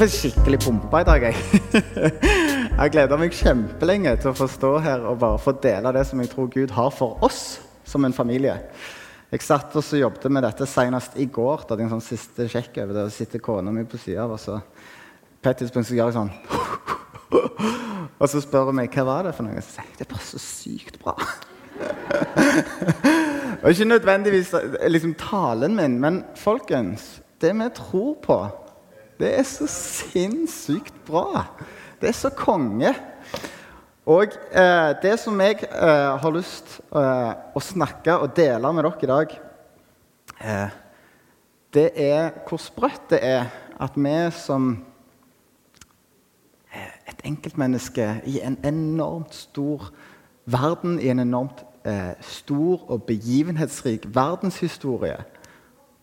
Jeg er skikkelig pumpa i dag, jeg. Jeg gleder meg kjempelenge til å få stå her og bare få dele det som jeg tror Gud har for oss som en familie. Jeg satt og jobbet med dette senest i går. Da hadde en sånn siste sjekk over det. Og sitter kona mi på sida av, og så på et tidspunkt så gjør jeg sånn Og så spør hun meg hva var det for noe. Og så sier jeg det er bare så sykt bra. og ikke nødvendigvis liksom talen min, men folkens, det vi tror på det er så sinnssykt bra. Det er så konge. Og eh, det som jeg eh, har lyst eh, å snakke og dele med dere i dag, eh, det er hvor sprøtt det er at vi som eh, et enkeltmenneske i en enormt stor verden, i en enormt eh, stor og begivenhetsrik verdenshistorie,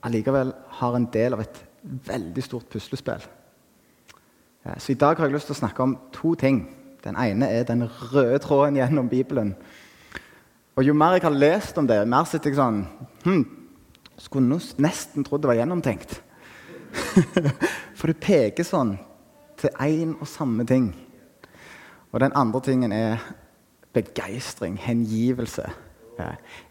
allikevel har en del av et veldig stort puslespill. Så I dag har jeg lyst til å snakke om to ting. Den ene er den røde tråden gjennom Bibelen. Og Jo mer jeg har lest om det, mer sitter jeg sånn hm, Skulle nesten trodd det var gjennomtenkt. For det peker sånn til én og samme ting. Og den andre tingen er begeistring, hengivelse.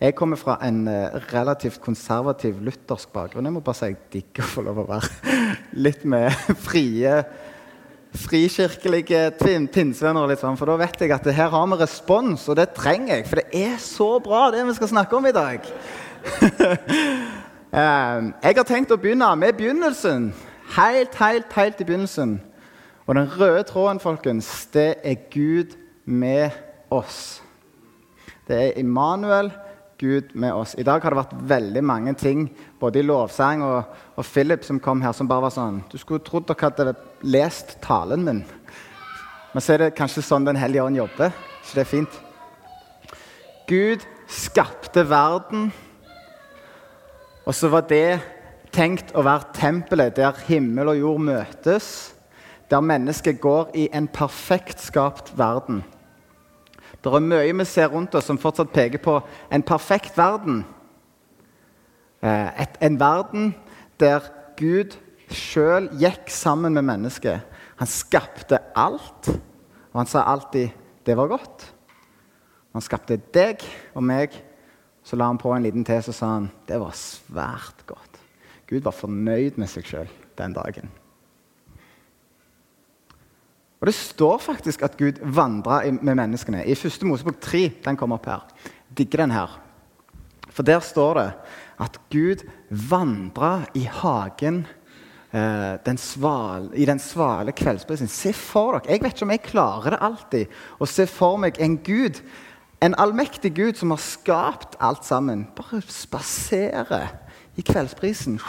Jeg kommer fra en eh, relativt konservativ luthersk bakgrunn. Jeg må bare si jeg digger å få lov å være litt med frie, frikirkelige pinsevenner. Sånn, for da vet jeg at her har vi respons, og det trenger jeg. For det er så bra, det vi skal snakke om i dag. Eh, jeg har tenkt å begynne med begynnelsen. Helt, helt, helt i begynnelsen. Og den røde tråden, folkens, det er Gud med oss. Det er Immanuel, Gud med oss. I dag har det vært veldig mange ting, både i lovsang og, og Philip som kom her, som bare var sånn Du skulle trodd dere hadde lest talen min. Men så er det kanskje sånn Den hellige ånd jobber. Så det er fint. Gud skapte verden, og så var det tenkt å være tempelet der himmel og jord møtes, der mennesket går i en perfekt skapt verden. Det er mye vi ser rundt oss som fortsatt peker på en perfekt verden. Eh, et, en verden der Gud sjøl gikk sammen med mennesket. Han skapte alt, og han sa alltid 'det var godt'. Han skapte deg og meg. Så la han på en liten til så sa han 'det var svært godt'. Gud var fornøyd med seg sjøl den dagen. Og Det står faktisk at Gud vandra med menneskene. I 1. Mosebok 3 den kommer opp her. Digger den her. For der står det at Gud vandra i hagen eh, den sval, i den svale kveldsbrisen. Se for dere, Jeg vet ikke om jeg klarer det alltid å se for meg en Gud, en allmektig Gud som har skapt alt sammen, bare spasere i kveldsprisen.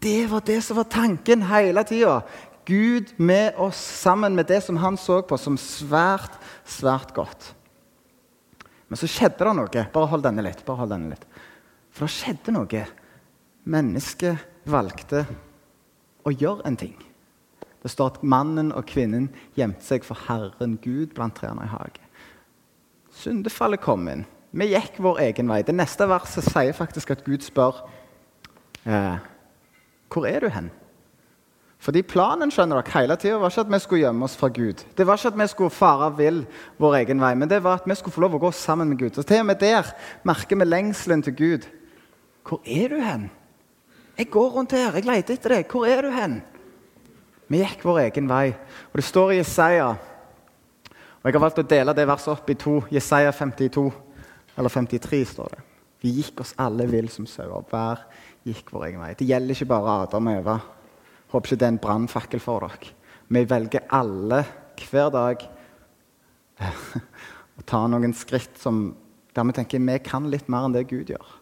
Det var det som var tanken hele tida. Gud med oss sammen med det som han så på som svært, svært godt. Men så skjedde det noe. Bare hold denne litt. bare hold denne litt. For det skjedde noe. Mennesket valgte å gjøre en ting. Det står at mannen og kvinnen gjemte seg for Herren Gud blant trærne i hagen. Syndefallet kom inn. Vi gikk vår egen vei. Det neste verset sier faktisk at Gud spør eh, hvor er du hen? Fordi Planen skjønner dere, hele tiden var ikke at vi skulle gjemme oss fra Gud. Det var ikke at vi skulle fare vill vår egen vei, men det var at vi skulle få lov å gå sammen med Gud. Og til og med der merker vi lengselen til Gud. Hvor er du hen? Jeg går rundt her, jeg leter etter deg. Hvor er du hen? Vi gikk vår egen vei. Og det står i Jesaja og Jeg har valgt å dele det verset opp i to. Jesaja 52, eller 53, står det. Vi gikk oss alle vill som sauer. Hver gikk vår egen vei. Det gjelder ikke bare Adam og Eva. Håper ikke det er en brannfakkel for dere. Vi velger alle hver dag å ta noen skritt som, der vi tenker vi kan litt mer enn det Gud gjør.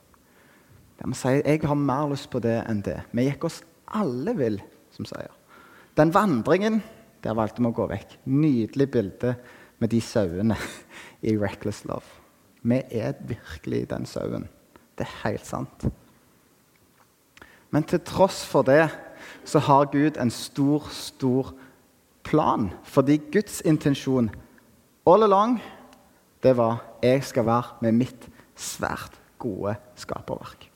Der vi sier jeg har mer lyst på det enn det. Vi gikk oss alle vill, som sier. Den vandringen, der valgte vi å gå vekk. Nydelig bilde med de sauene i 'Reckless Love'. Vi er virkelig den sauen. Det er helt sant. Men til tross for det så har Gud en stor, stor plan. Fordi Guds intensjon all along det var jeg skal være med mitt svært gode skaperverk.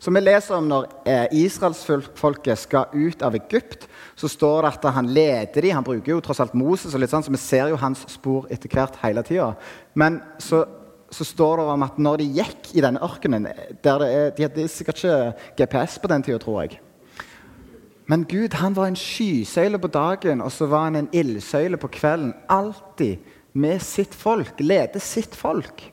Så vi leser om når eh, israelsfolket skal ut av Egypt, så står det at han leder dem. Han bruker jo tross alt Moses, og litt sånn, så vi ser jo hans spor etter hvert hele tida. Men så, så, står det om at når de gikk i denne ørkenen der det er, De hadde sikkert ikke GPS på den tida, tror jeg. Men Gud han var en skysøyle på dagen, og så var han en ildsøyle på kvelden. Alltid med sitt folk. Lede sitt folk.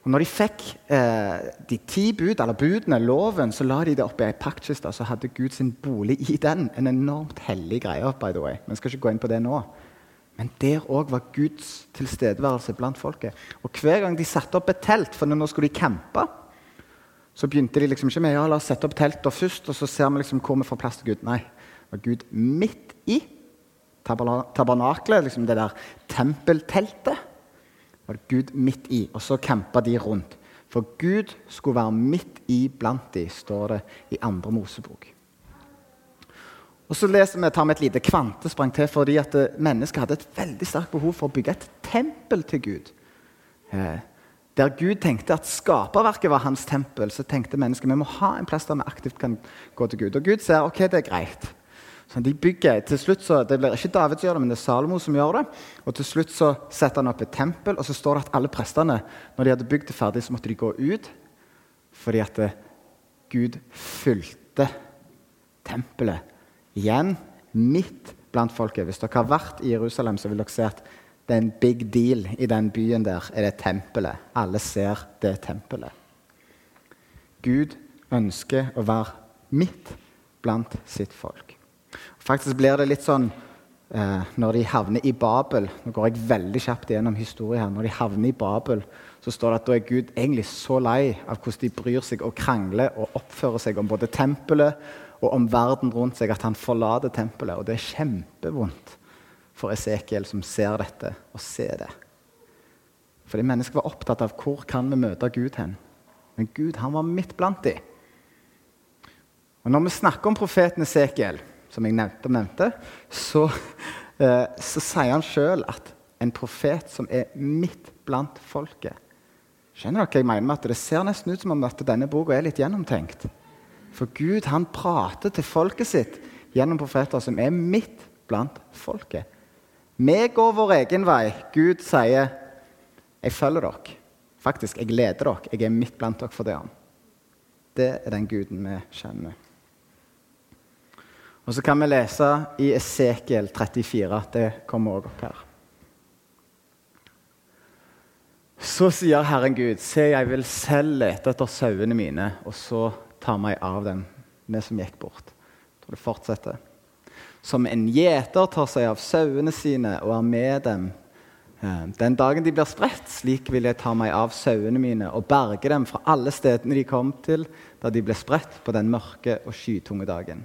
Og når de fikk eh, de ti bud, eller budene, loven, så la de det oppi ei paktkiste. Så hadde Gud sin bolig i den. En enormt hellig greie. by the way. Jeg skal ikke gå inn på det nå. Men der òg var Guds tilstedeværelse blant folket. Og Hver gang de satte opp et telt, for nå skulle de campe, så begynte de liksom ikke med ja, la oss sette opp teltet først, og så ser vi liksom hvor vi får plass til Gud. Nei, det var Gud midt i tabernaklet, liksom det der tempelteltet var det Gud midt i, og så campa de rundt. For Gud skulle være midt i blant de, står det i andre Mosebok. Og så leser vi, tar vi et lite kvantesprang til fordi at eh, mennesket hadde et veldig sterkt behov for å bygge et tempel til Gud. Eh, der Gud tenkte at skaperverket var hans tempel, så tenkte mennesket vi må ha en plass der vi aktivt kan gå til Gud. Og Gud sier ok, det er greit. Så de bygger, til slutt så, Det blir ikke David som gjør det, men det er Salomo som gjør det. Og Til slutt så setter han opp et tempel, og så står det at alle prestene når de hadde bygd det ferdig, så måtte de gå ut fordi at eh, Gud fylte tempelet igjen midt blant folket. Hvis dere har vært i Jerusalem, så vil dere se at det er en big deal i den byen der. er det tempelet. Alle ser det tempelet. Gud ønsker å være midt blant sitt folk. Faktisk blir det litt sånn eh, når de havner i Babel Nå går jeg veldig kjapt gjennom historien her. Når de havner i Babel, så står det at da er Gud egentlig så lei av hvordan de bryr seg og krangler og oppfører seg om både tempelet og om verden rundt seg, at han forlater tempelet. Og det er kjempevondt for Esekiel, som ser dette, å se det. Fordi mennesket var opptatt av hvor kan vi møte Gud hen. Men Gud han var midt blant dem. Og Når vi snakker om profeten Esekiel, som jeg nevnte, nevnte så, eh, så sier han sjøl at en profet som er midt blant folket Skjønner dere hva jeg mener med at Det ser nesten ut som om at denne boka er litt gjennomtenkt. For Gud han prater til folket sitt gjennom profeter som er midt blant folket. Vi går vår egen vei. Gud sier, 'Jeg følger dere'. Faktisk, jeg leder dere. Jeg er midt blant dere for det. Det er den guden vi kjenner. Og så kan vi lese i Esekiel 34. Det kommer òg opp her. Så sier Herren Gud, se, jeg vil selv lete etter sauene mine, og så ta meg av dem, vi som gikk bort. Jeg tror det fortsetter. Som en gjeter tar seg av sauene sine og er med dem. Eh, den dagen de blir spredt, slik vil jeg ta meg av sauene mine og berge dem fra alle stedene de kom til da de ble spredt på den mørke og skytunge dagen.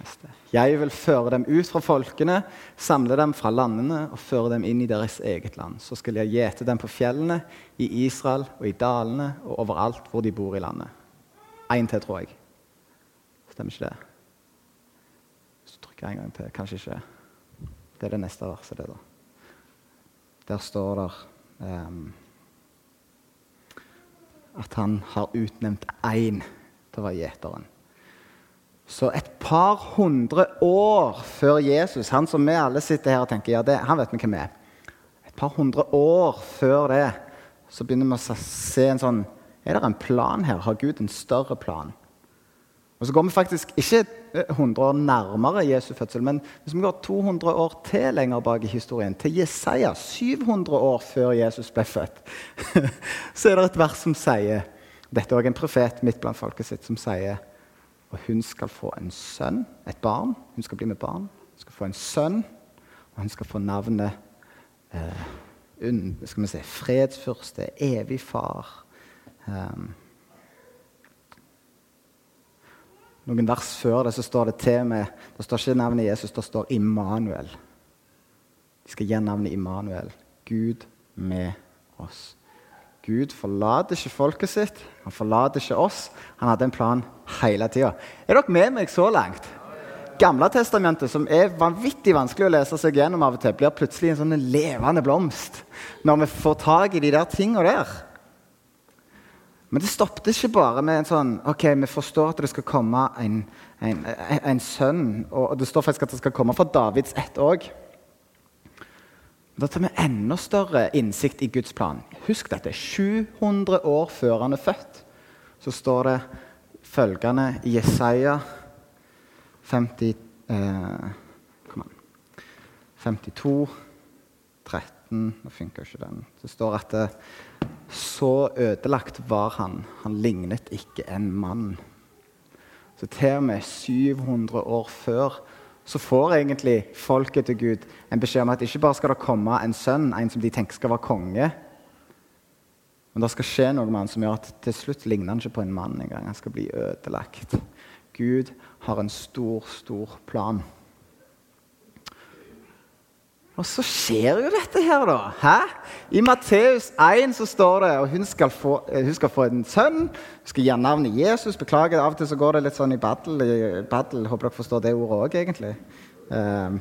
Neste. Jeg vil føre dem ut fra folkene, samle dem fra landene og føre dem inn i deres eget land. Så skal jeg gjete dem på fjellene, i Israel og i dalene og overalt hvor de bor i landet. Én til, tror jeg. Stemmer ikke det? Så trykker jeg en gang til. Kanskje ikke. Det er det neste verset. det da. Der står det um, at han har utnevnt én til å være gjeteren. Så et par hundre år før Jesus, han som vi alle sitter her og tenker ja, det, han vet vi hvem er Et par hundre år før det så begynner vi å se en sånn Er det en plan her? Har Gud en større plan? Og Så går vi faktisk ikke 100 år nærmere Jesu fødsel, men hvis vi går 200 år til lenger bak i historien, til Jesaja, 700 år før Jesus ble født, så er det et vers som sier Dette er også en profet midt blant folket sitt som sier og hun skal få en sønn, et barn. Hun skal bli med barn. Hun skal få en sønn, og hun skal få navnet eh, skal vi si, fredsfyrste, evig far. Um, noen vers før det så står det til med Det står ikke navnet Jesus, det står Immanuel. De skal gi navnet Immanuel. Gud med oss. Gud forlater ikke folket sitt, han forlater ikke oss. Han hadde en plan hele tida. Er dere med meg så langt? Gamle testamentet, som er vanvittig vanskelig å lese seg gjennom av og til, blir plutselig en sånn levende blomst når vi får tak i de der tinga der. Men det stoppet ikke bare med en sånn OK, vi forstår at det skal komme en, en, en sønn. Og det står faktisk at det skal komme fra Davids ett òg. Da tar vi enda større innsikt i Guds plan. Husk dette. 700 år før han er født, så står det følgende i Jesaja 50, eh, 52, 13 Nå funker ikke den. Det står at det, så ødelagt var han. Han lignet ikke en mann. Så til og med 700 år før så får egentlig folket til Gud en beskjed om at ikke bare skal det komme en sønn, en som de tenker skal være konge, men det skal skje noe med han som gjør at til slutt ligner han ikke på en mann engang. Han skal bli ødelagt. Gud har en stor, stor plan. Og så skjer jo dette her, da. Hæ? I Matteus 1 så står det og hun skal, få, eh, hun skal få en sønn. Hun skal gi navnet Jesus. Beklager, av og til så går det litt sånn i battle. I battle. Håper dere forstår det ordet òg, egentlig. Um,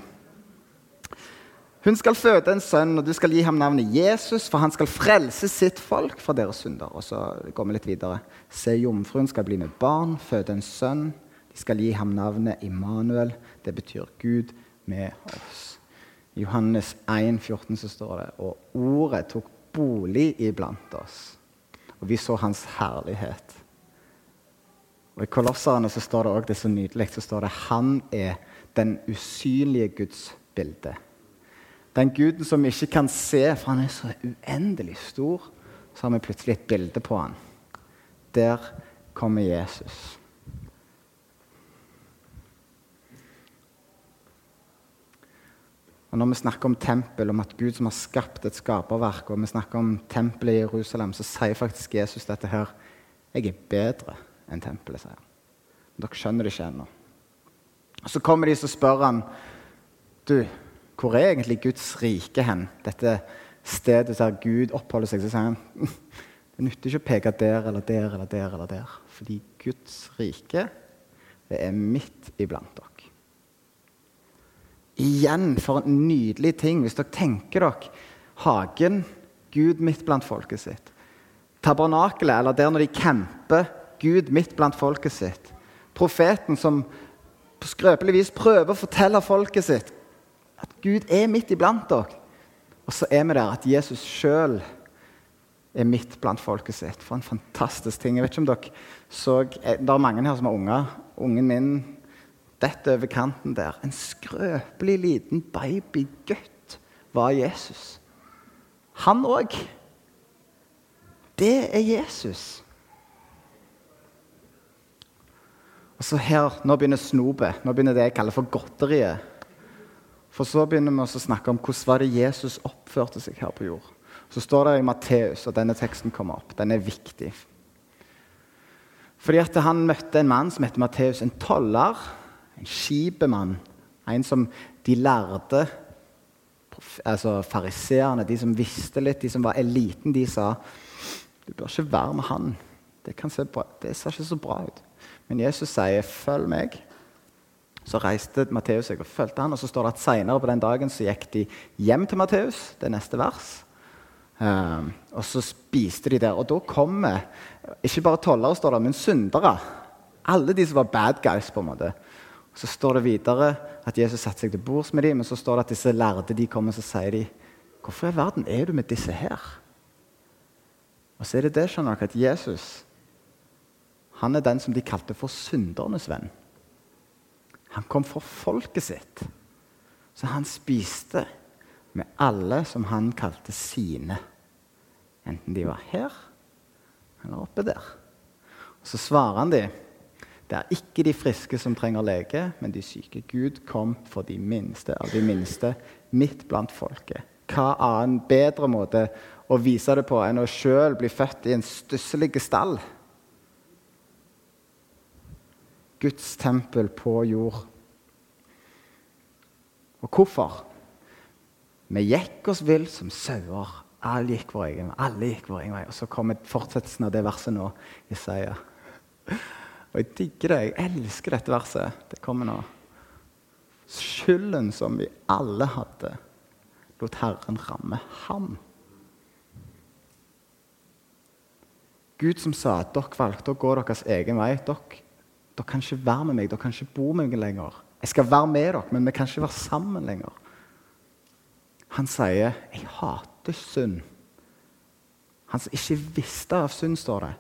hun skal føde en sønn, og du skal gi ham navnet Jesus, for han skal frelse sitt folk fra deres synder. Og så går vi litt videre. Se, jomfruen skal bli med barn, føde en sønn. De skal gi ham navnet Immanuel. Det betyr Gud med oss. I Johannes 1, 14 så står det og ordet tok bolig iblant oss, og vi så hans herlighet. Og I Kolosserne så står det òg det er så nydelig så står det han er den usynlige Guds bilde. Den guden som vi ikke kan se, for han er så uendelig stor, så har vi plutselig et bilde på han. Der kommer Jesus. Og Når vi snakker om tempel, om at Gud som har skapt et skaperverk, og vi snakker om tempelet i Jerusalem, så sier faktisk Jesus dette her. Jeg er bedre enn tempelet, sier han. Dere skjønner det ikke ennå. Så kommer de og spør han, du, hvor er egentlig Guds rike hen? Dette stedet der Gud oppholder seg. Så sier han det nytter ikke å peke der eller der eller der eller der. Fordi Guds rike, det er midt iblant dere. Igjen, for en nydelig ting. Hvis dere tenker dere hagen, Gud midt blant folket sitt. Tabernakelet, eller der når de camper, Gud midt blant folket sitt. Profeten som på skrøpelig vis prøver å fortelle folket sitt at Gud er midt iblant dere. Og så er vi der at Jesus sjøl er midt blant folket sitt. For en fantastisk ting. Jeg vet ikke om dere så, Det er mange her som har unger. Ungen min detter over kanten der. En skrøpelig liten babygutt var Jesus. Han òg. Det er Jesus. Og så her, Nå begynner snopet. Nå begynner det jeg kaller for godteriet. For så begynner vi å snakke om hvordan var det Jesus oppførte seg her på jord. Så står det i Matteus, og denne teksten kommer opp. Den er viktig. Fordi at Han møtte en mann som heter Matteus, en toller en skipemann. En som de lærde, altså fariseerne, de som visste litt, de som var eliten, de sa du bør ikke være med han. Det, se bra, det ser ikke så bra ut. Men Jesus sier 'følg meg'. Så reiste Matteus seg og fulgte han, og så står det at Senere på den dagen så gikk de hjem til Matteus. Det neste vers. Um, og så spiste de der. Og da kommer ikke bare tollere, står det, men syndere. Alle de som var bad guys. på en måte. Så står det videre at Jesus satte seg til bords med dem, men så står det at disse lærde de kommer og sier de, 'Hvorfor i verden er du med disse her?' Og så er det det skjønner dere, at Jesus han er den som de kalte for syndernes venn. Han kom for folket sitt. Så han spiste med alle som han kalte sine. Enten de var her eller oppe der. Og Så svarer han dem det er ikke de friske som trenger lege, men de syke. Gud kom for de minste av de minste midt blant folket. Hva annen bedre måte å vise det på enn å sjøl bli født i en stusslig stall? Guds tempel på jord. Og hvorfor? Vi gikk oss vill som sauer. Alle gikk vår egen vei. Alle gikk vår egen vei. Og så kommer fortsettelsen av det verset nå. Jesaja. Og jeg digger det. Jeg elsker dette verset. Det kommer nå. Skylden som vi alle hadde, lot Herren ramme ham. Gud som sa at dere valgte å gå deres egen vei. Dere, dere kan ikke være med meg, dere kan ikke bo med meg lenger. Jeg skal være med dere, men vi kan ikke være sammen lenger. Han sier, 'Jeg hater synd'. Han som ikke visste av synd, står det,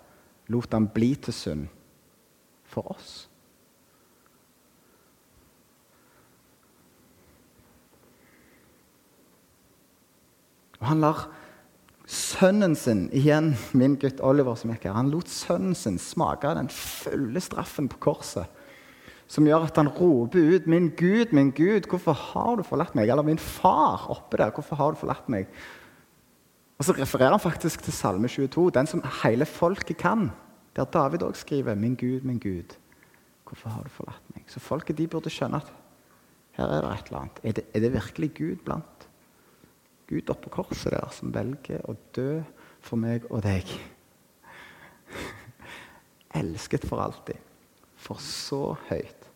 lot han bli til synd for oss. Og han lar sønnen sin igjen, min gutt Oliver som gikk her, han lot sønnen sin smake den fulle straffen på korset. Som gjør at han roper ut 'Min Gud, min Gud, hvorfor har du forlatt meg?' Eller 'Min far oppe der, hvorfor har du forlatt meg?' Og Så refererer han faktisk til Salme 22, den som hele folket kan. Der David òg skriver 'Min Gud, min Gud, hvorfor har du forlatt meg?' Så folket de burde skjønne at her er det et eller annet. Er det, er det virkelig Gud blant Gud oppå korset der, som velger å dø for meg og deg. Elsket for alltid. For så høyt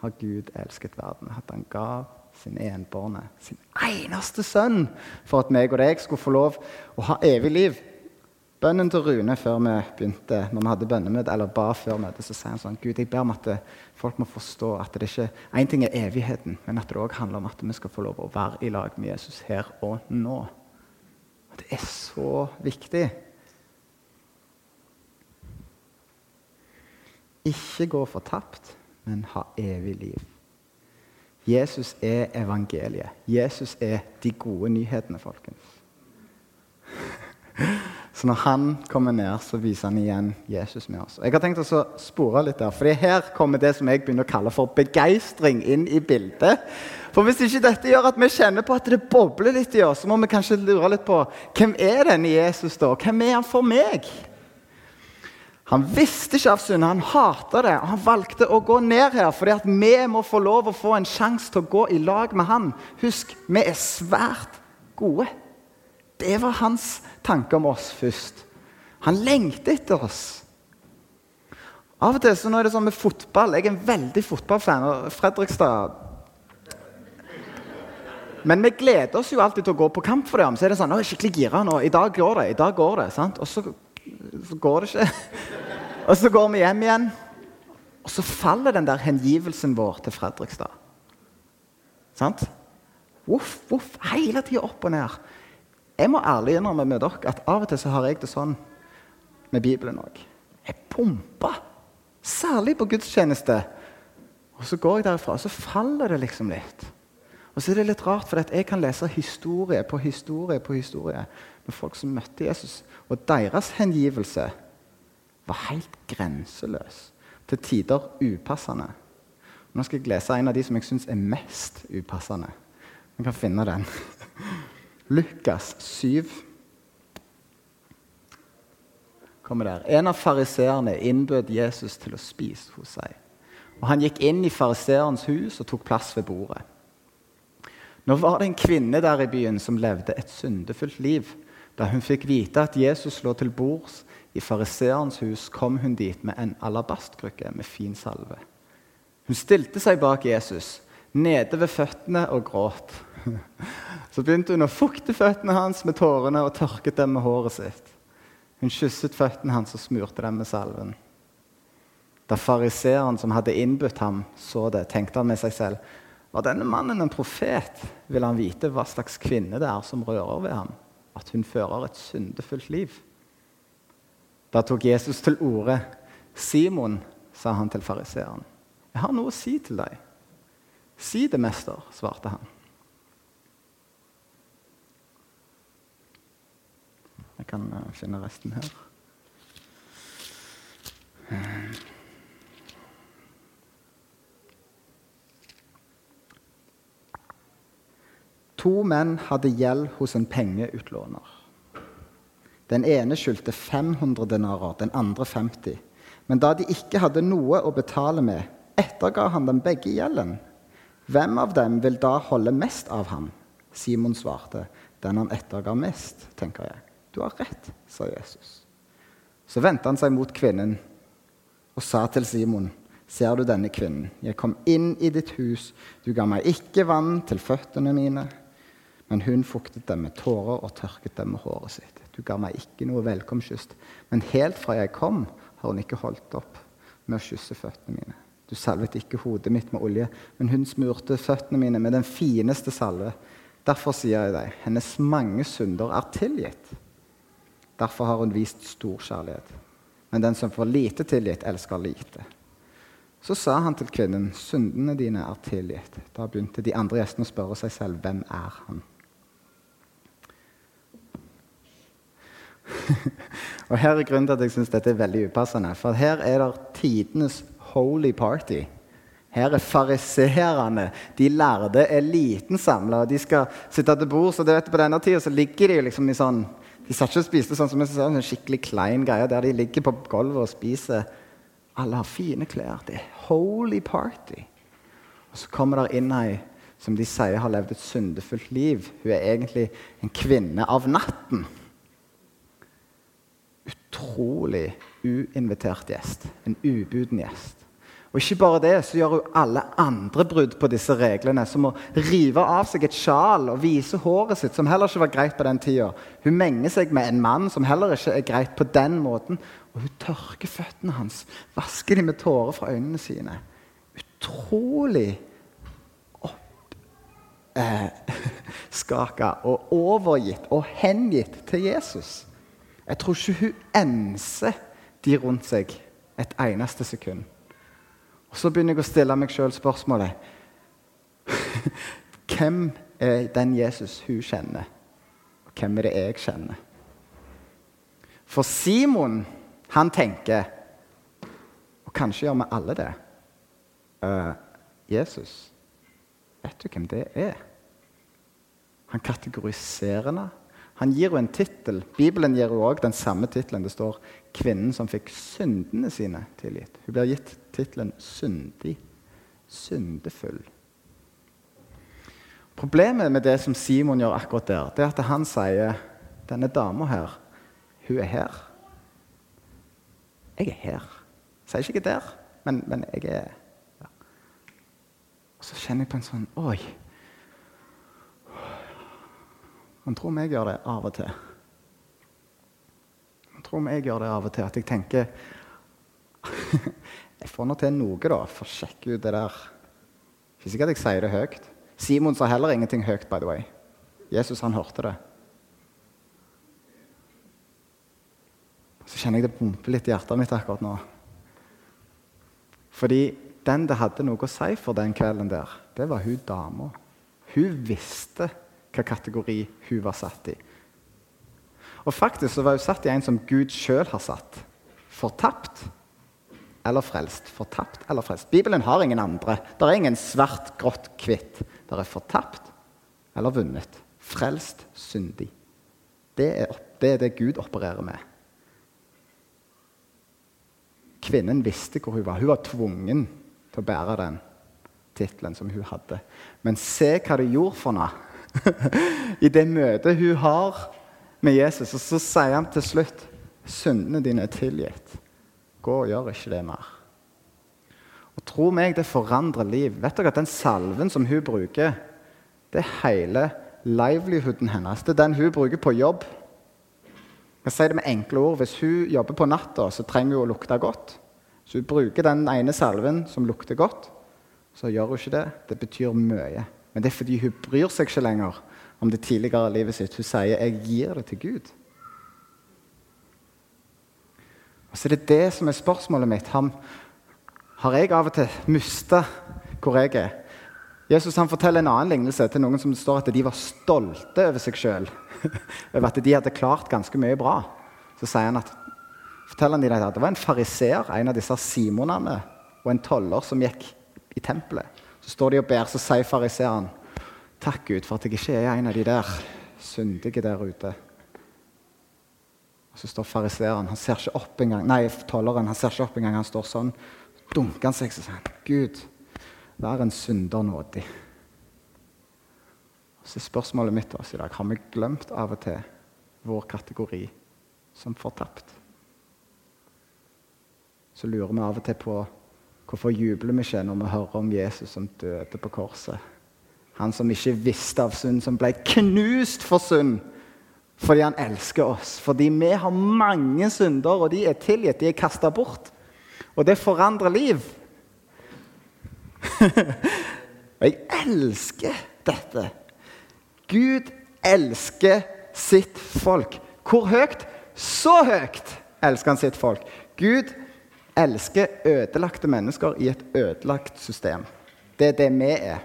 har Gud elsket verden, at han gav sin enbårne, sin eneste sønn, for at meg og deg skulle få lov å ha evig liv. Bønnen til Rune før vi begynte, når vi hadde bønnemøte, eller ba før møtet, så sier han sånn Gud, jeg ber om at folk må forstå at det ikke én ting er evigheten, men at det òg handler om at vi skal få lov å være i lag med Jesus her og nå. Det er så viktig. Ikke gå fortapt, men ha evig liv. Jesus er evangeliet. Jesus er de gode nyhetene, folkens. Så når han kommer ned, så viser han igjen Jesus med oss. Jeg har tenkt å spore litt der, for her kommer det som jeg begynner å kalle for begeistring inn i bildet. For Hvis ikke dette gjør at vi kjenner på at det bobler litt i oss, så må vi kanskje lure litt på hvem er denne Jesus da? Hvem er han for meg? Han visste ikke av synd, han hata det. og Han valgte å gå ned her fordi at vi må få lov å få en sjanse til å gå i lag med han. Husk, vi er svært gode. Det var hans tanke om oss først. Han lengter etter oss. Av og til så nå er det sånn med fotball Jeg er en veldig fotballfan. og Fredrikstad Men vi gleder oss jo alltid til å gå på kamp for dem. Så er det sånn, nå er jeg skikkelig gira nå. I dag går det. i dag går det, sant? Og så, så går det ikke. Og så går vi hjem igjen. Og så faller den der hengivelsen vår til Fredrikstad. Sant? Voff, voff, hele tida opp og ned. Jeg må ærlig innrømme med dere at av og til så har jeg det sånn med Bibelen òg. Jeg pumper. Særlig på gudstjeneste. Og så går jeg derifra, og så faller det liksom litt. Og så er det litt rart, for jeg kan lese historie på historie på historie med folk som møtte Jesus, og deres hengivelse var helt grenseløs. Til tider upassende. Nå skal jeg lese en av de som jeg syns er mest upassende. Vi kan finne den. Lukas 7 kommer der. En av fariseerne innbød Jesus til å spise hos seg. Og Han gikk inn i fariseerens hus og tok plass ved bordet. Nå var det en kvinne der i byen som levde et syndefullt liv. Da hun fikk vite at Jesus lå til bords i fariseerens hus, kom hun dit med en alabastkrukke med fin salve. Hun stilte seg bak Jesus, nede ved føttene, og gråt. Så begynte hun å fukte føttene hans med tårene og tørket dem med håret sitt. Hun kysset føttene hans og smurte dem med salven. Da fariseeren som hadde innbudt ham, så det, tenkte han med seg selv var denne mannen en profet, vil han vite hva slags kvinne det er som rører ved ham, at hun fører et syndefullt liv. Da tok Jesus til orde. Simon, sa han til fariseeren, jeg har noe å si til deg. Si det, mester, svarte han. Jeg kan eh, finne resten her. To menn hadde gjeld hos en pengeutlåner. Den ene skyldte 500 denarer, den andre 50. Men da de ikke hadde noe å betale med, etterga han dem begge gjelden. Hvem av dem vil da holde mest av ham? Simon svarte, den han etterga mest, tenker jeg. Du har rett, sa Jesus. Så vendte han seg mot kvinnen og sa til Simon, ser du denne kvinnen? Jeg kom inn i ditt hus, du ga meg ikke vann til føttene mine, men hun fuktet dem med tårer og tørket dem med håret sitt. Du ga meg ikke noe velkomstkyss. Men helt fra jeg kom, har hun ikke holdt opp med å kysse føttene mine. Du salvet ikke hodet mitt med olje, men hun smurte føttene mine med den fineste salve. Derfor sier jeg deg, hennes mange synder er tilgitt. Derfor har hun vist stor kjærlighet. Men den som får lite tilgitt, elsker lite. Så sa han til kvinnen, syndene dine er tilgitt. Da begynte de andre gjestene å spørre seg selv, hvem er han? og Her er grunnen til at jeg syns dette er veldig upassende. For her er det tidenes holy party. Her er fariseerne, de lærde eliten samla. De skal sitte til bords, og på denne tida ligger de liksom i sånn De satt ikke og spiste sånn som en sånn skikkelig klein greie der de ligger på gulvet og spiser. Alle har fine klær. Det er holy party. Og så kommer der inn ei som de sier har levd et syndefullt liv. Hun er egentlig en kvinne av natten utrolig uinvitert gjest. En ubuden gjest. Og ikke bare det, så gjør hun alle andre brudd på disse reglene, som å rive av seg et sjal og vise håret sitt, som heller ikke var greit på den tida. Hun menger seg med en mann som heller ikke er greit på den måten. Og hun tørker føttene hans, vasker dem med tårer fra øynene sine. Utrolig oppskaka eh, og overgitt og hengitt til Jesus. Jeg tror ikke hun enser de rundt seg et eneste sekund. Og Så begynner jeg å stille meg sjøl spørsmålet Hvem er den Jesus hun kjenner, og hvem er det jeg kjenner? For Simon, han tenker Og kanskje gjør vi alle det. Uh, Jesus, vet du hvem det er? Han kategoriserer henne. Han gir jo en tittel. Bibelen gir jo også den samme tittelen. Det står 'Kvinnen som fikk syndene sine tilgitt'. Hun blir gitt tittelen 'syndig'. Syndefull. Problemet med det som Simon gjør akkurat der, det er at han sier 'Denne dama her, hun er her'. Jeg er her. Jeg sier ikke 'der', men, men jeg er ja. Og så kjenner jeg på en sånn Oi. Man tror vi gjør det av og til. Han tror vi gjør det av og til at jeg tenker Jeg får nå til noe, da, for å sjekke ut det der. Ikke sikkert jeg sier det høyt. Simon sa heller ingenting høyt, by the way. Jesus, han hørte det. Så kjenner jeg det pumper litt i hjertet mitt akkurat nå. Fordi den det hadde noe å si for den kvelden der, det var hun dama. Hun visste hva kategori hun var satt i. Og faktisk så var hun satt i en som Gud sjøl har satt. Fortapt eller frelst. Fortapt eller frelst. Bibelen har ingen andre. Det er ingen svart, grått, hvitt. Det er fortapt eller vunnet. Frelst, syndig. Det er, det er det Gud opererer med. Kvinnen visste hvor hun var. Hun var tvungen til å bære den tittelen som hun hadde. Men se hva det gjorde for henne i det møtet hun har med Jesus. Og så sier han til slutt syndene dine er tilgitt. Gå og gjør ikke det mer. Og Tro meg, det forandrer liv. Vet dere at Den salven som hun bruker, det er hele livelihooden hennes. Det er den hun bruker på jobb. Jeg sier det med enkle ord. Hvis hun jobber på natta, så trenger hun å lukte godt. Så hun bruker den ene salven som lukter godt. Så gjør hun ikke det. Det betyr mye. Men det er fordi hun bryr seg ikke lenger om det tidligere livet sitt. Hun sier 'jeg gir det til Gud'. Og så er det det som er spørsmålet mitt. Han, har jeg av og til mista hvor jeg er? Jesus han forteller en annen lignelse til noen som står at de var stolte over seg sjøl. over at de hadde klart ganske mye bra. Så sier han at, forteller han at det var en fariseer, en av disse simonene, og en toller som gikk i tempelet. Så står de og ber, så sier fariseeren Takk, Gud, for at jeg ikke er en av de der syndige der ute. Og Så står fariseeren, han ser ikke opp engang. Nei, tolleren han ser ikke opp engang. Han står sånn, dunker han seg, og sier Gud, vær en synder nådig. Så spørsmålet mitt til oss i dag har vi glemt av og til vår kategori som fortapt. Så lurer vi av og til på Hvorfor jubler vi ikke når vi hører om Jesus som døde på korset? Han som ikke visste av synd, som ble knust for synd, fordi han elsker oss. Fordi vi har mange synder, og de er tilgitt. De er kasta bort. Og det forandrer liv. Og jeg elsker dette. Gud elsker sitt folk. Hvor høyt? Så høyt elsker han sitt folk. Gud elsker ødelagte mennesker i et ødelagt system. Det er det vi er.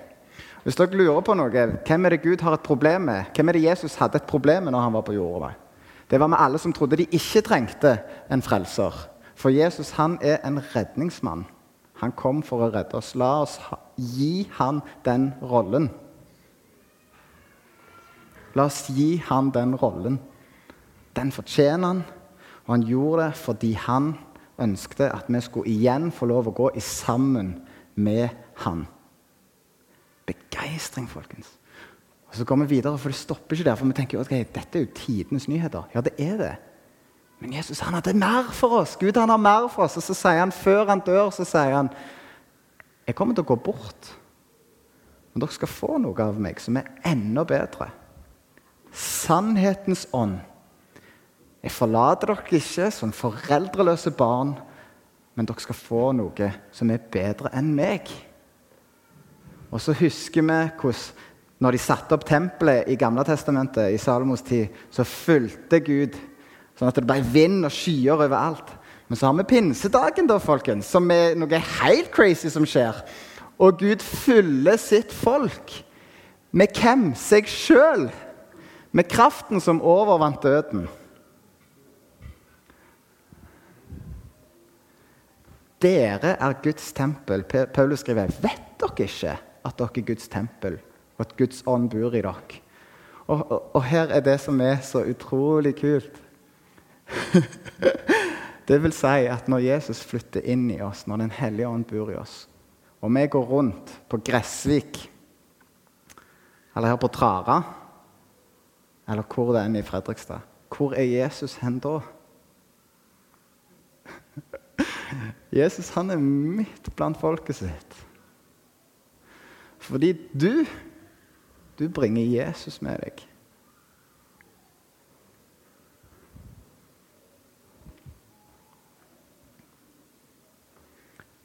Hvis dere lurer på noe, hvem er det Gud har et problem med? Hvem er det Jesus hadde et problem med når han var på jorda? Det var med alle som trodde de ikke trengte en frelser. For Jesus han er en redningsmann. Han kom for å redde oss. La oss gi han den rollen. La oss gi han den rollen. Den fortjener han, og han gjorde det fordi han ønskte at vi skulle igjen få lov å gå i sammen med han. Begeistring, folkens. Og Så går vi videre, for det stopper ikke der. For vi tenker okay, dette er jo tidenes nyheter. Ja, det er det. Men Jesus han hadde mer for oss. Gud han har mer for oss. Og så sier han, før han dør, så sier han Jeg kommer til å gå bort. Men dere skal få noe av meg som er enda bedre. Sannhetens ånd. Jeg forlater dere ikke som foreldreløse barn, men dere skal få noe som er bedre enn meg. Og så husker vi hvordan når de satte opp tempelet i Gamle Testamentet, i Salomos tid, så fulgte Gud sånn at det ble vind og skyer overalt. Men så har vi pinsedagen, da, folkens, som er noe helt crazy som skjer. Og Gud fyller sitt folk. Med hvem? Seg sjøl. Med kraften som overvant døden. Dere er Guds tempel. Paulus skriver, vet dere ikke at dere er Guds tempel, og at Guds ånd bor i dere. Og, og, og her er det som er så utrolig kult. det vil si at når Jesus flytter inn i oss, når Den hellige ånd bor i oss, og vi går rundt på Gressvik, eller her på Trara, eller hvor det er i Fredrikstad, hvor er Jesus hen da? Jesus han er midt blant folket sitt. Fordi du, du bringer Jesus med deg.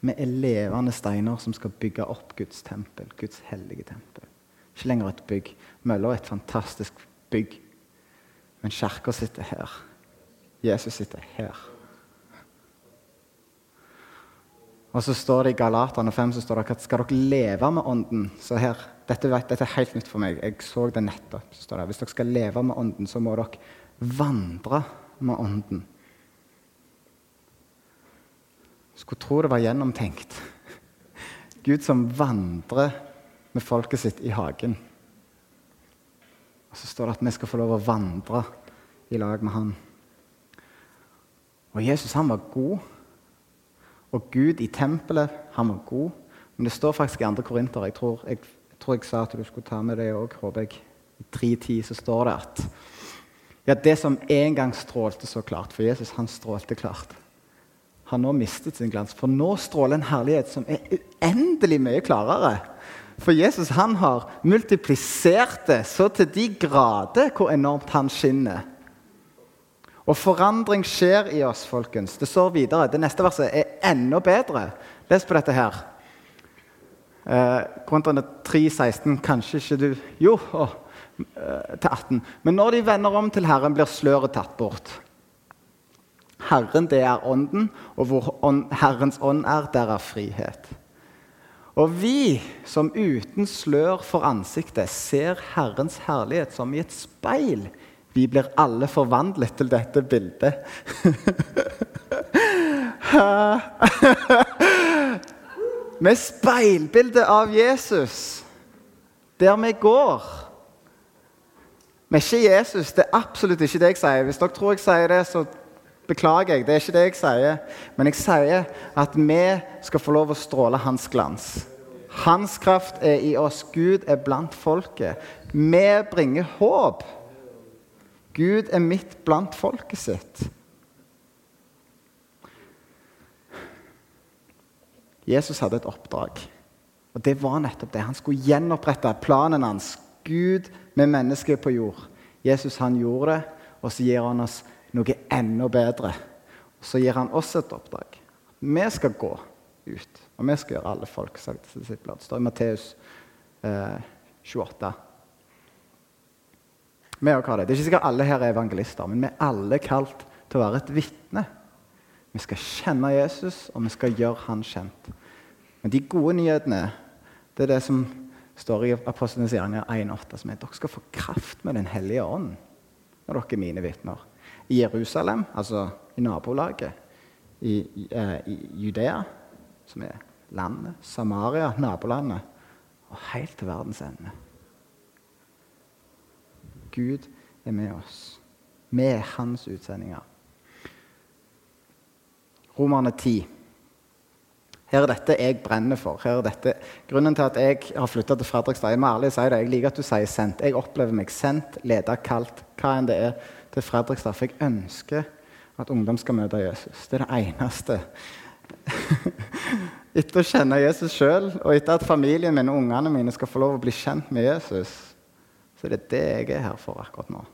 Vi er levende steiner som skal bygge opp Guds tempel, Guds hellige tempel. Ikke lenger et bygg. Mølla er et fantastisk bygg. Men kirka sitter her. Jesus sitter her. Og så står det i Galaterne 5 så står det at skal dere leve med Ånden så her, dette, dette, er helt nytt for meg. Jeg så det nettopp. så står det, Hvis dere skal leve med Ånden, så må dere vandre med Ånden. Skulle tro det var gjennomtenkt. Gud som vandrer med folket sitt i hagen. Og så står det at vi skal få lov å vandre i lag med han. Og Jesus han var god. Og Gud i tempelet, han var god. Men det står faktisk i 2. Korinter jeg tror jeg, jeg tror jeg, sa at du skulle ta med det òg, håper jeg. I 3.10 så står det at ja, det som en gang strålte så klart For Jesus han strålte klart. Har nå mistet sin glans. For nå stråler en herlighet som er uendelig mye klarere. For Jesus han har multiplisert det så til de grader hvor enormt han skinner. Og forandring skjer i oss, folkens. Det står videre. Det neste verset er enda bedre. Les på dette her. Eh, Kontraene 3,16 kanskje ikke du Jo, å, eh, til 18. Men når de vender om til Herren, blir sløret tatt bort. Herren, det er ånden, og hvor ånd, Herrens ånd er, der er frihet. Og vi som uten slør for ansiktet ser Herrens herlighet som i et speil vi blir alle forvandlet til dette bildet. Med speilbildet av Jesus der vi går. Men ikke Jesus. Det er absolutt ikke det jeg sier. Hvis dere tror jeg sier det, så beklager jeg. Det er ikke det jeg sier. Men jeg sier at vi skal få lov å stråle hans glans. Hans kraft er i oss. Gud er blant folket. Vi bringer håp. Gud er midt blant folket sitt. Jesus hadde et oppdrag, og det var nettopp det. Han skulle gjenopprette planen hans. Gud med mennesker på jord. Jesus han gjorde det, og så gir han oss noe enda bedre. Og så gir han oss et oppdrag. Vi skal gå ut, og vi skal gjøre alle folk sagt til disipler. Det står i Matteus eh, 28. Vi har det. det er ikke sikkert alle her er evangelister, men vi er alle kalt til å være et vitne. Vi skal kjenne Jesus, og vi skal gjøre han kjent. Men de gode nyhetene det er det som står i Apostlenes gjerninger 1,8, som er at dere skal få kraft med Den hellige ånd når dere er mine vitner. I Jerusalem, altså i nabolaget, i, i, eh, i Judea, som er landet, Samaria, nabolandet, og helt til verdens ende. Gud er med oss. Vi er hans utsendinger. Romerne 10. Her er dette jeg brenner for. Her er dette. Grunnen til at jeg har flytta til Fredrikstad Jeg må ærlig si det, jeg liker at du sier sendt. Jeg opplever meg sendt, leda, kalt, hva enn det er, til Fredrikstad. For jeg ønsker at ungdom skal møte Jesus. Det er det eneste. etter å kjenne Jesus sjøl, og etter at familien min og ungene mine skal få lov å bli kjent med Jesus, så er det det jeg er her for akkurat nå.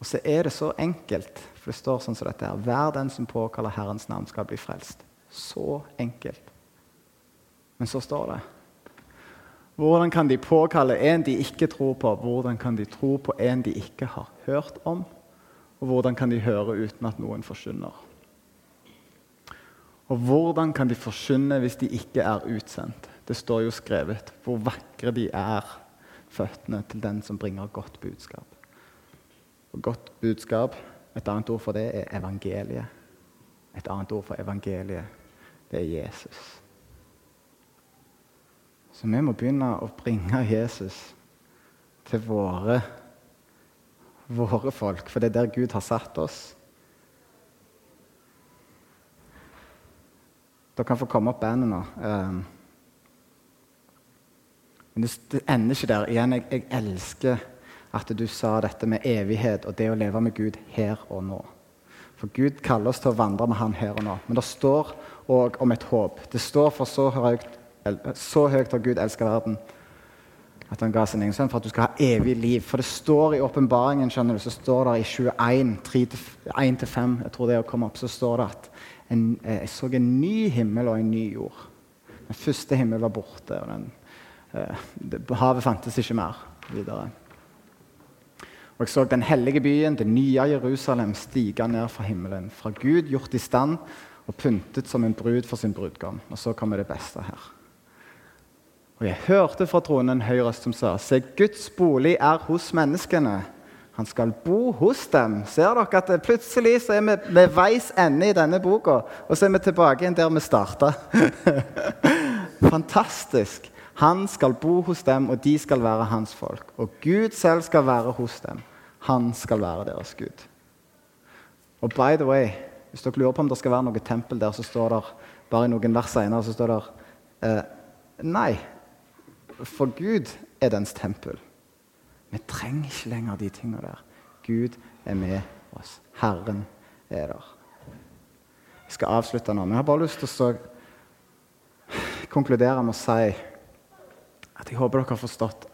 Og så er det så enkelt, for det står sånn som dette her. Hver den som påkaller Herrens navn, skal bli frelst. Så enkelt. Men så står det Hvordan kan de påkalle en de ikke tror på? Hvordan kan de tro på en de ikke har hørt om? Og hvordan kan de høre uten at noen forsyner? Og hvordan kan de forsyne hvis de ikke er utsendt? Det står jo skrevet hvor vakre de er, føttene til den som bringer godt budskap. Og godt budskap, et annet ord for det, er evangeliet. Et annet ord for evangeliet det er Jesus. Så vi må begynne å bringe Jesus til våre, våre folk, for det er der Gud har satt oss. Dere kan få komme opp bandet nå. Men det, ender ikke der. Igjen, jeg, jeg elsker at du sa dette med evighet og det å leve med Gud her og nå. For Gud kaller oss til å vandre med Han her og nå. Men det står òg om et håp. Det står for så høyt, så høyt har Gud elska verden at han ga sin egen sønn for at du skal ha evig liv. For det står i åpenbaringen, skjønner du, så står det i 21, 1-5, jeg tror det er å komme opp, så står det at en, eh, jeg så en ny himmel og en ny jord. Den første himmelen var borte, og den, havet fantes ikke mer videre. Og jeg så den hellige byen, det nye Jerusalem, stige ned fra himmelen. Fra Gud gjort i stand og pyntet som en brud for sin brudgom. Og så kommer det beste her. Og jeg hørte fra tronen en høy røst som sa.: Se, Guds bolig er hos menneskene. Han skal bo hos dem. Ser dere at plutselig så er vi ved veis ende i denne boka, og så er vi tilbake igjen der vi starta. Fantastisk. Han skal bo hos dem, og de skal være hans folk. Og Gud selv skal være hos dem. Han skal være deres Gud. Og by the way, hvis dere lurer på om det skal være noe tempel der, så står det bare i noen vers senere så står det eh, Nei, for Gud er dens tempel. Vi trenger ikke lenger de tingene der. Gud er med oss. Herren er der. Jeg skal avslutte nå, men jeg har bare lyst til å konkludere med å si at jeg håper dere har forstått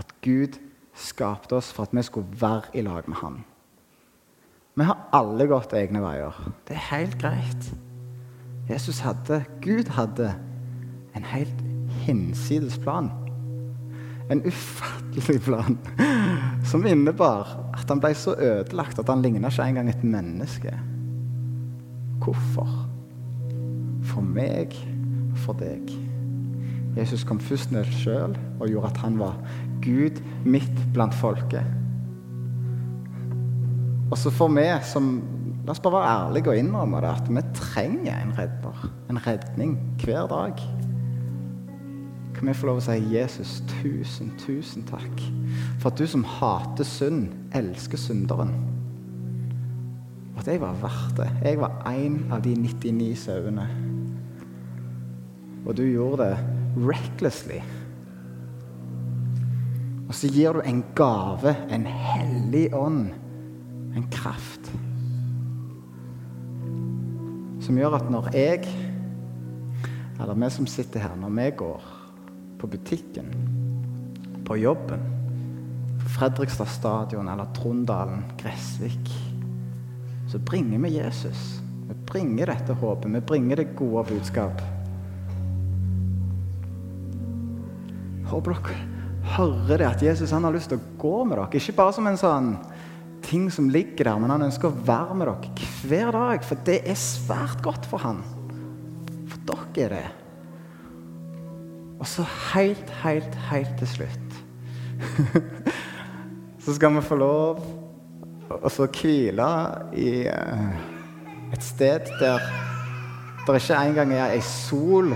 at Gud skapte oss for at vi skulle være i lag med Han. Vi har alle gått egne veier. Det er helt greit. Jesus hadde, Gud hadde, en helt hinsides plan. En ufattelig plan som innebar at han ble så ødelagt at han ligna ikke engang et menneske. Hvorfor? For meg for deg. Jesus kom først ned sjøl og gjorde at han var Gud midt blant folket. Og så får vi som La oss bare være ærlige og innrømme det, at vi trenger en redder. En redning hver dag. Kan vi få lov å si Jesus, tusen, tusen takk for at du som hater synd, elsker synderen. Og at jeg var verdt det. Jeg var en av de 99 sauene. Og du gjorde det recklessly. Og så gir du en gave, en hellig ånd, en kraft, som gjør at når jeg, eller vi som sitter her, når vi går på butikken, på jobben, på Fredrikstad stadion eller Trondalen, Gressvik, så bringer vi Jesus. Vi bringer dette håpet, vi bringer det gode budskap. Håper dere hører det at Jesus han har lyst til å gå med dere. Ikke bare som en sånn ting som ligger der, men han ønsker å være med dere hver dag. For det er svært godt for han. For dere er det. Og så helt, helt, helt til slutt Så skal vi få lov å så hvile i eh, et sted der det ikke engang er ei sol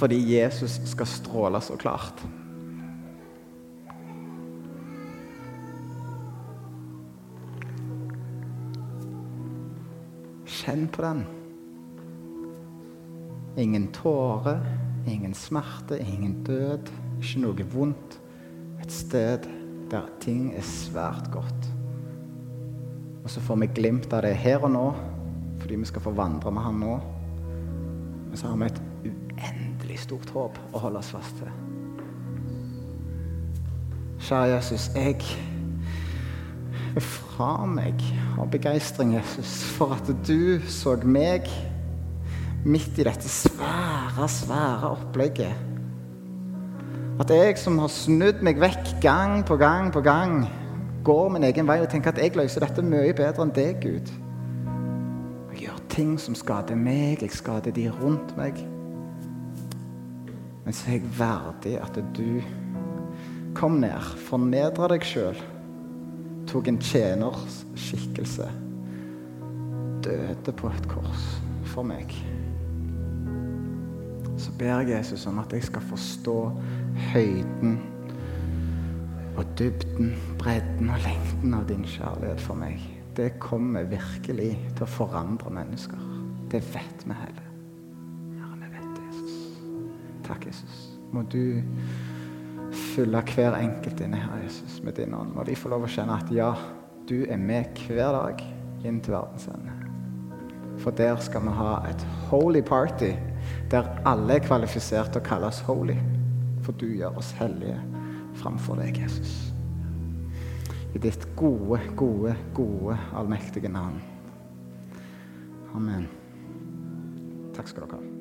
fordi Jesus skal stråle så klart. Kjenn på den. Ingen tårer, ingen smerte, ingen død, ikke noe vondt. Et sted der ting er svært godt. Og så får vi glimt av det her og nå, fordi vi skal få vandre med Han nå. Men så har vi et stort håp å holde oss fast til. Kjære Jesus, jeg fra meg av begeistring, Jesus, for at du så meg midt i dette svære, svære opplegget. At jeg som har snudd meg vekk gang på gang på gang, går min egen vei og tenker at jeg løser dette mye bedre enn deg, Gud. Jeg gjør ting som skader meg, jeg skader de rundt meg. Men så er jeg verdig at du kom ned, fornedra deg sjøl tok en tjeners skikkelse. Døde på et kors for meg. Så ber jeg Jesus om at jeg skal forstå høyden og dybden, bredden og lengden av din kjærlighet for meg. Det kommer virkelig til å forandre mennesker. Det vet vi heller. Takk, Jesus. Må du fylle hver enkelt inne her, Jesus, med din ånd. Må de få lov å kjenne at ja, du er med hver dag inn til verdens ende. For der skal vi ha et holy party der alle er kvalifisert til å kalles holy. For du gjør oss hellige framfor deg, Jesus. I ditt gode, gode, gode, allmektige navn. Amen. Takk skal dere ha.